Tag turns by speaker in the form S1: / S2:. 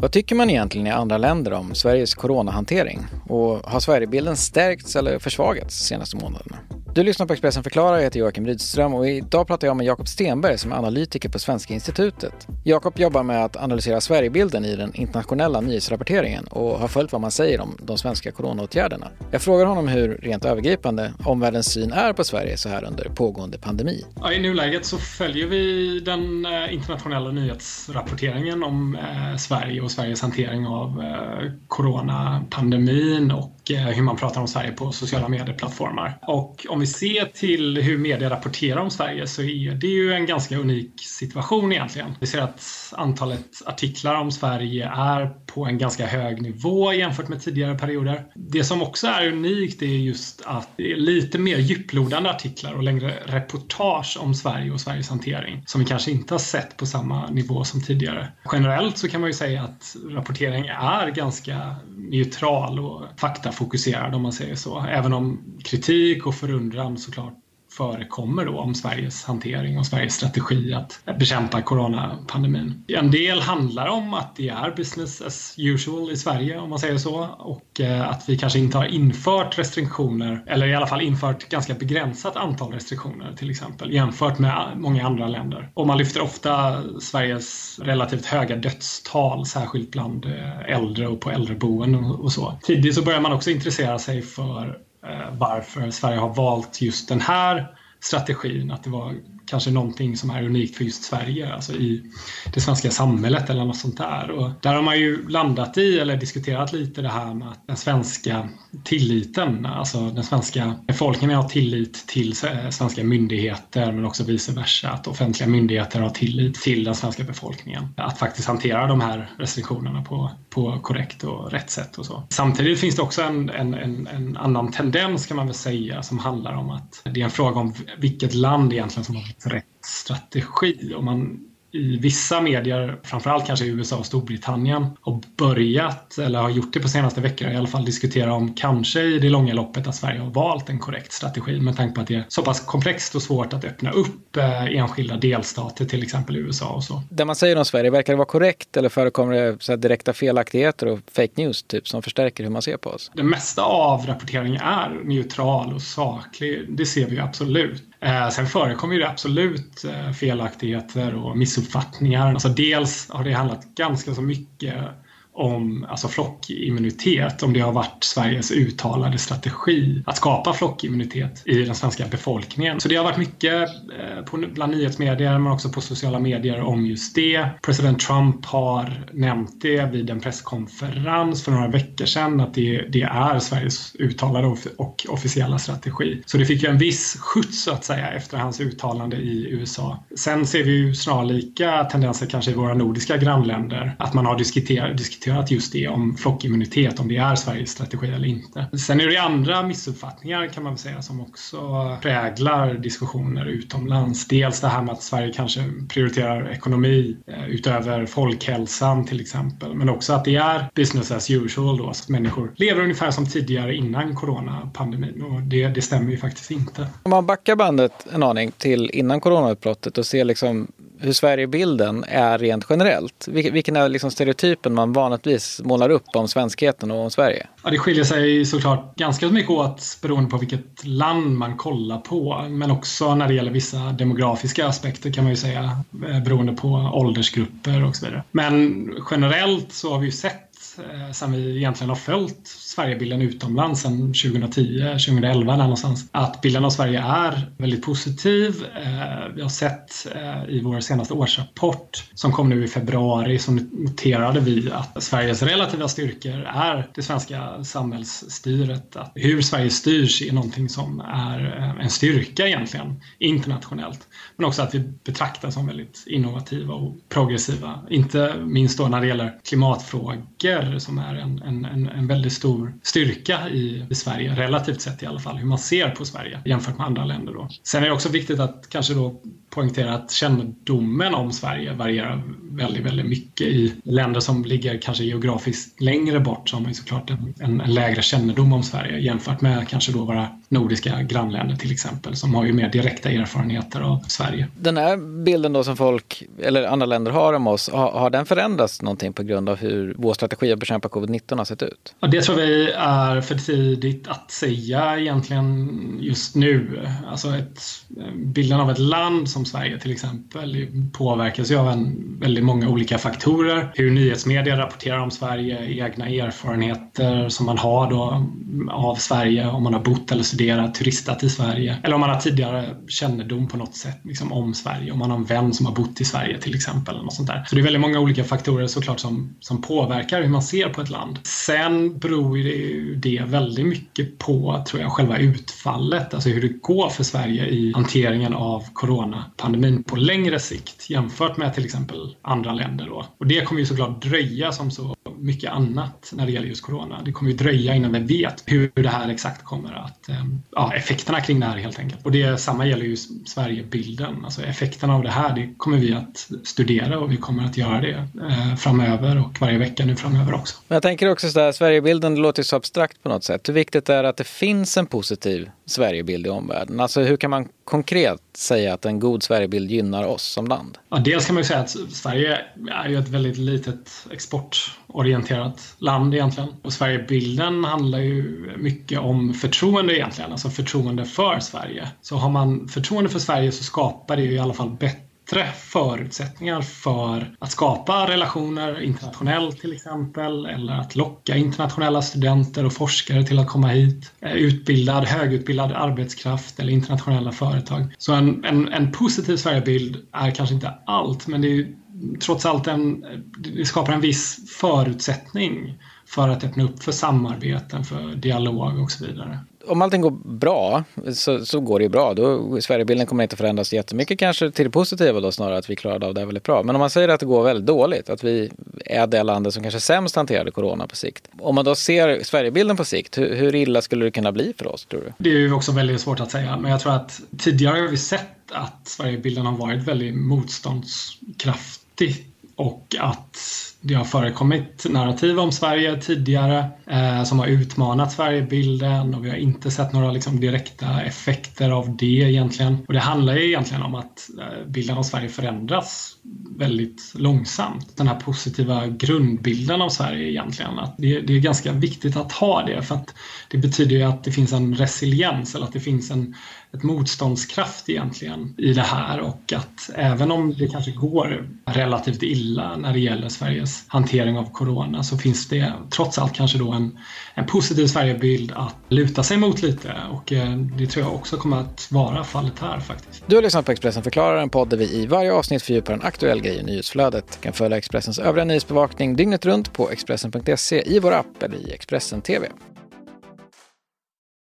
S1: Vad tycker man egentligen i andra länder om Sveriges coronahantering? Och har Sverigebilden stärkts eller försvagats de senaste månaderna? Du lyssnar på Expressen Förklarar, jag heter Joakim Rydström och idag pratar jag med Jakob Stenberg som är analytiker på Svenska institutet. Jakob jobbar med att analysera Sverigebilden i den internationella nyhetsrapporteringen och har följt vad man säger om de svenska coronaåtgärderna. Jag frågar honom hur, rent övergripande, omvärldens syn är på Sverige så här under pågående pandemi.
S2: Ja, I nuläget så följer vi den eh, internationella nyhetsrapporteringen om eh, Sverige och Sveriges hantering av eh, coronapandemin och Eh, hur man pratar om Sverige på sociala medieplattformar. Och om vi ser till hur media rapporterar om Sverige så är det ju en ganska unik situation egentligen. Vi ser att antalet artiklar om Sverige är på en ganska hög nivå jämfört med tidigare perioder. Det som också är unikt är just att det är lite mer djuplodande artiklar och längre reportage om Sverige och Sveriges hantering som vi kanske inte har sett på samma nivå som tidigare. Generellt så kan man ju säga att rapportering är ganska neutral och faktafokuserad om man säger så. Även om kritik och förundran såklart förekommer då om Sveriges hantering och Sveriges strategi att bekämpa coronapandemin. En del handlar om att det är business as usual i Sverige om man säger så och eh, att vi kanske inte har infört restriktioner eller i alla fall infört ganska begränsat antal restriktioner till exempel jämfört med många andra länder. Och man lyfter ofta Sveriges relativt höga dödstal särskilt bland eh, äldre och på äldreboenden och så. Tidigt så börjar man också intressera sig för Eh, varför Sverige har valt just den här strategin. Att det var kanske någonting som är unikt för just Sverige, alltså i det svenska samhället eller något sånt där. Och där har man ju landat i, eller diskuterat lite det här med att den svenska tilliten, alltså den svenska befolkningen har tillit till eh, svenska myndigheter men också vice versa, att offentliga myndigheter har tillit till den svenska befolkningen. Att faktiskt hantera de här restriktionerna på, på korrekt och rätt sätt och så. Samtidigt finns det också en, en, en, en annan tendens kan man väl säga som handlar om att det är en fråga om vilket land egentligen som har rätt strategi. Om man i vissa medier, framförallt kanske i USA och Storbritannien, har börjat, eller har gjort det på senaste veckorna i alla fall, diskutera om kanske i det långa loppet att Sverige har valt en korrekt strategi med tanke på att det är så pass komplext och svårt att öppna upp eh, enskilda delstater, till exempel i USA och så.
S1: Det man säger om Sverige, verkar det vara korrekt eller förekommer det så direkta felaktigheter och fake news typ som förstärker hur man ser på oss?
S2: Det mesta av rapporteringen är neutral och saklig. Det ser vi absolut. Eh, sen förekommer det absolut eh, felaktigheter och missuppfattningar. Alltså dels har det handlat ganska så mycket om alltså flockimmunitet, om det har varit Sveriges uttalade strategi att skapa flockimmunitet i den svenska befolkningen. Så det har varit mycket eh, på, bland nyhetsmedier men också på sociala medier om just det. President Trump har nämnt det vid en presskonferens för några veckor sedan att det, det är Sveriges uttalade och, och officiella strategi. Så det fick ju en viss skjuts så att säga efter hans uttalande i USA. Sen ser vi ju snarlika tendenser kanske i våra nordiska grannländer att man har diskuterat, diskuterat diskuterat just det om flockimmunitet, om det är Sveriges strategi eller inte. Sen är det andra missuppfattningar kan man väl säga som också präglar diskussioner utomlands. Dels det här med att Sverige kanske prioriterar ekonomi eh, utöver folkhälsan till exempel, men också att det är business as usual då, så att människor lever ungefär som tidigare innan coronapandemin och det, det stämmer ju faktiskt inte.
S1: Om man backar bandet en aning till innan coronautbrottet och ser liksom hur Sverigebilden är rent generellt? Vilken är liksom stereotypen man vanligtvis målar upp om svenskheten och om Sverige?
S2: Ja, det skiljer sig såklart ganska mycket åt beroende på vilket land man kollar på. Men också när det gäller vissa demografiska aspekter kan man ju säga eh, beroende på åldersgrupper och så vidare. Men generellt så har vi ju sett eh, sen vi egentligen har följt Sverigebilden utomlands sedan 2010, 2011 där någonstans. Att bilden av Sverige är väldigt positiv. Eh, vi har sett eh, i vår senaste årsrapport som kom nu i februari så noterade vi att Sveriges relativa styrkor är det svenska samhällsstyret. Att hur Sverige styrs är någonting som är eh, en styrka egentligen internationellt. Men också att vi betraktas som väldigt innovativa och progressiva. Inte minst då när det gäller klimatfrågor som är en, en, en väldigt stor styrka i, i Sverige, relativt sett i alla fall, hur man ser på Sverige jämfört med andra länder. Då. Sen är det också viktigt att kanske då poängtera att kännedomen om Sverige varierar väldigt, väldigt mycket. I länder som ligger kanske geografiskt längre bort så har man ju såklart en, en, en lägre kännedom om Sverige jämfört med kanske då våra nordiska grannländer till exempel som har ju mer direkta erfarenheter av Sverige.
S1: Den här bilden då som folk eller andra länder har om oss, har, har den förändrats någonting på grund av hur vår strategi att bekämpa covid-19 har sett ut?
S2: Ja, det tror vi är för tidigt att säga egentligen just nu. Alltså ett, bilden av ett land som Sverige till exempel påverkas ju av en, väldigt många olika faktorer. Hur nyhetsmedia rapporterar om Sverige, egna erfarenheter som man har då av Sverige, om man har bott eller studerat, turistat i Sverige. Eller om man har tidigare kännedom på något sätt liksom, om Sverige. Om man har en vän som har bott i Sverige till exempel. Eller något sånt där. Så det är väldigt många olika faktorer såklart som, som påverkar hur man ser på ett land. Sen beror det, det väldigt mycket på, tror jag, själva utfallet. Alltså hur det går för Sverige i hanteringen av corona pandemin på längre sikt jämfört med till exempel andra länder. Då. Och det kommer ju såklart dröja som så mycket annat när det gäller just corona. Det kommer ju dröja innan vi vet hur det här exakt kommer att, eh, ja, effekterna kring det här helt enkelt. Och det samma gäller ju Sverigebilden. Alltså effekterna av det här, det kommer vi att studera och vi kommer att göra det eh, framöver och varje vecka nu framöver också.
S1: Men jag tänker också så där, Sverigebilden låter ju så abstrakt på något sätt. Hur viktigt är det att det finns en positiv Sverigebild i omvärlden? Alltså hur kan man konkret säga att en god Sverigebild gynnar oss som land?
S2: Ja, dels kan man ju säga att Sverige är ju ett väldigt litet exportorienterat land egentligen. Och Sverigebilden handlar ju mycket om förtroende egentligen, alltså förtroende för Sverige. Så har man förtroende för Sverige så skapar det ju i alla fall bättre bättre förutsättningar för att skapa relationer internationellt till exempel eller att locka internationella studenter och forskare till att komma hit. Eh, utbildad, högutbildad arbetskraft eller internationella företag. Så en, en, en positiv Sverigebild är kanske inte allt men det är ju trots allt en, det skapar en viss förutsättning för att öppna upp för samarbeten, för dialog och så vidare.
S1: Om allting går bra så, så går det ju bra. Då, Sverigebilden kommer inte förändras jättemycket kanske till det positiva då snarare att vi klarade av det väldigt bra. Men om man säger att det går väldigt dåligt, att vi är det landet som kanske sämst hanterade corona på sikt. Om man då ser Sverigebilden på sikt, hur, hur illa skulle det kunna bli för oss tror du?
S2: Det är ju också väldigt svårt att säga, men jag tror att tidigare har vi sett att Sverigebilden har varit väldigt motståndskraftig och att det har förekommit narrativ om Sverige tidigare eh, som har utmanat Sverigebilden och vi har inte sett några liksom, direkta effekter av det egentligen. Och det handlar ju egentligen om att eh, bilden av Sverige förändras väldigt långsamt. Den här positiva grundbilden av Sverige egentligen. Att det, det är ganska viktigt att ha det för att det betyder ju att det finns en resiliens eller att det finns en ett motståndskraft egentligen i det här och att även om det kanske går relativt illa när det gäller Sverige Sveriges hantering av corona så finns det trots allt kanske då en, en positiv Sverigebild att luta sig mot lite och eh, det tror jag också kommer att vara fallet här faktiskt.
S1: Du har lyssnat på Expressen förklarar, en podd där vi i varje avsnitt fördjupar en aktuell grej i nyhetsflödet. Du kan följa Expressens övriga nyhetsbevakning dygnet runt på Expressen.se i vår app eller i Expressen TV.